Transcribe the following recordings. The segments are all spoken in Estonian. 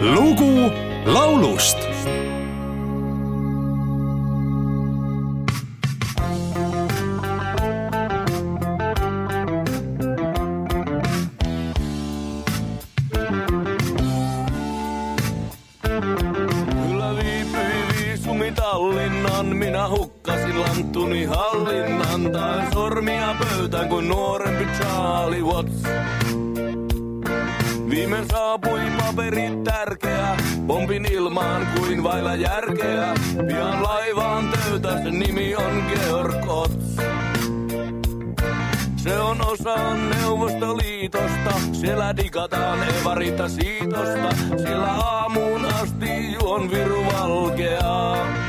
lugu laulust Tallinnan, minä hukkasin hallinnan. Tai sormia pöytään kuin nuorempi Charlie Watts. Viimein saapui paperit tärkeä, pompin ilmaan kuin vailla järkeä. Pian laivaan töytä, sen nimi on Georg Otts. Se on osa Neuvostoliitosta, siellä digataan evarita siitosta. Siellä aamuun asti juon viru valkeaa.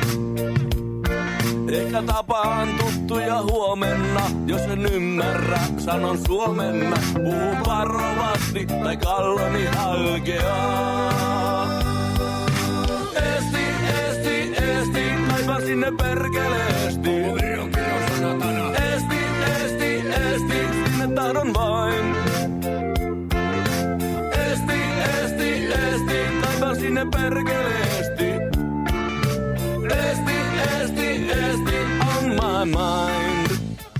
Ehkä tapaan tuttuja huomenna, jos en ymmärrä, sanon suomenna. Puhu varovasti tai kalloni halkeaa. Esti, esti, esti, kaipa sinne perkeleesti. Esti, esti, esti, sinne tahdon vain. Esti, esti, esti, kaipa sinne perkeleesti.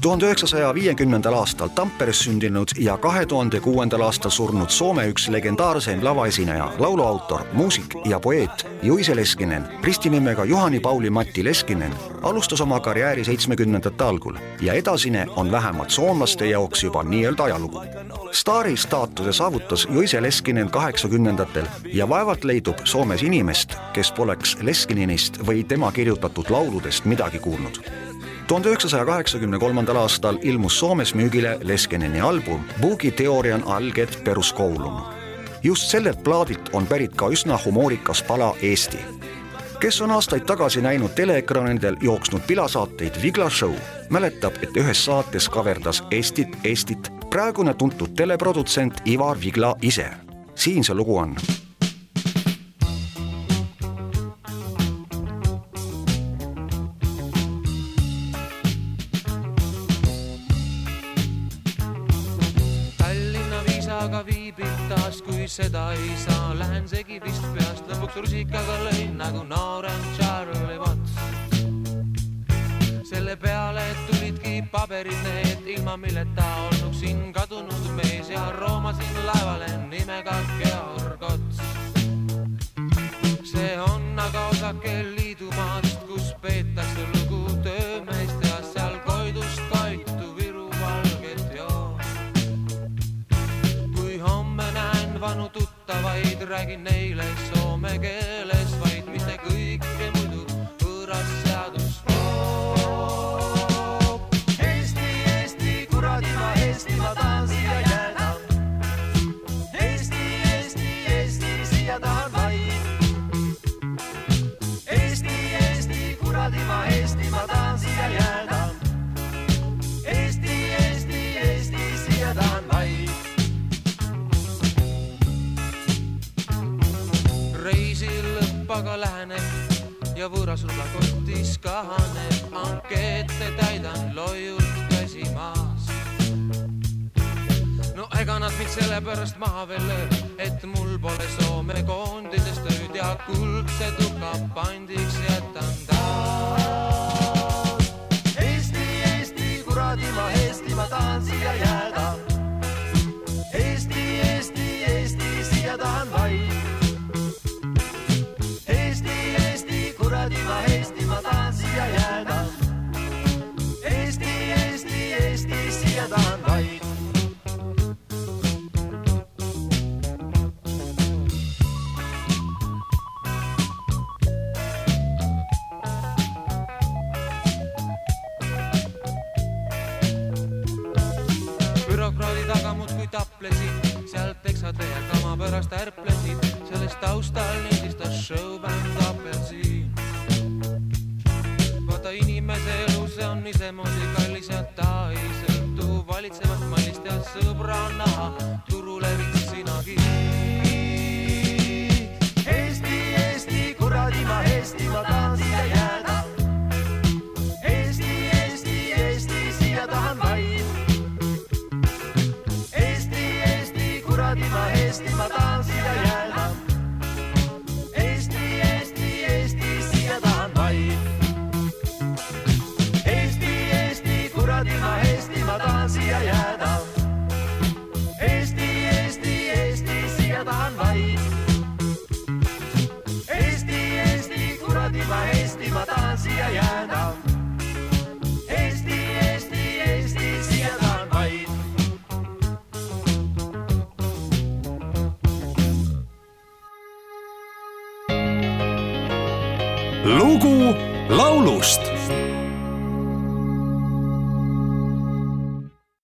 Tuhande üheksasaja viiekümnendal aastal Tamperes sündinud ja kahe tuhande kuuendal aastal surnud Soome üks legendaarseim lavaesineja, lauluautor, muusik ja poeet Juise Leskinen, ristinimega Juhani-Pauli Matti Leskinen, alustas oma karjääri seitsmekümnendate algul ja edasine on vähemalt soomlaste jaoks juba nii-öelda ajalugu. staari staatuse saavutas Juise Leskinen kaheksakümnendatel ja vaevalt leidub Soomes inimest, kes poleks Leskininist või tema kirjutatud lauludest midagi kuulnud tuhande üheksasaja kaheksakümne kolmandal aastal ilmus Soomes müügile Leskenini album Boogie Theorian alget peruskoulun. just sellelt plaadilt on pärit ka üsna humoorikas pala Eesti. kes on aastaid tagasi näinud teleekraanidel jooksnud pilasaateid Vigla Show, mäletab, et ühes saates kaverdas Eestit, Eestit praegune tuntud teleprodutsent Ivar Vigla ise. siin see lugu on Viisaga viibib taas, kui seda ei saa, lähen segi vist peast, lõpuks rusikaga lõin nagu noorem Charlie Watts. selle peale tulidki paberid need, ilma milleta olnuksin kadunud mees ja roomasin laevale nimega Georg Ots. see on aga osake liidumaast, kus peetakse lugu töömeest tuttavaid, räägin neile soome keeles, vaid mitte kõike muidu võõras seadus loob. Eesti, Eesti, kuradi ma Eesti, ma tahan siia jääda. Eesti, Eesti, Eesti, siia tahan vaid. Eesti, Eesti, kuradi ma Eesti, ma tahan aga läheneb ja võõras rullakotis kahaneb, ankeete täidan loiult käsi maas. no ega nad mind sellepärast maha veel löö, et mul pole Soome koondises tööd ja kuldse tuka pandiks jätan taas. Eesti, Eesti, kuradi ma Eesti, ma tahan siia jääda. Eesti, kuradi ma Eesti, ma tahan siia jääda. Eesti, Eesti, Eesti, siia tahan vaid. bürokraadid aga muudkui taplesid, sealt teksade ja kama pärast ärplesid, sellest taustal lindistas showbänd Apelsiin. Inimese elu, see on isemoodi kallis ja ta ei sõltu valitsevast mallist ja sõbrana turule viid sinagi. Eesti, Eesti, kuradi ma Eesti, ma tahan siia jääda. Eesti, Eesti, Eesti, siia tahan vaid. Eesti, Eesti, kuradi ma Eesti, ma tahan. niimoodi ma Eesti, ma tahan siia jääda. Eesti, Eesti, Eesti, siia tahan vaid. Eesti, Eesti, kuradi ma Eesti, ma tahan siia jääda. Eesti, Eesti, Eesti, siia tahan vaid. lugu laulust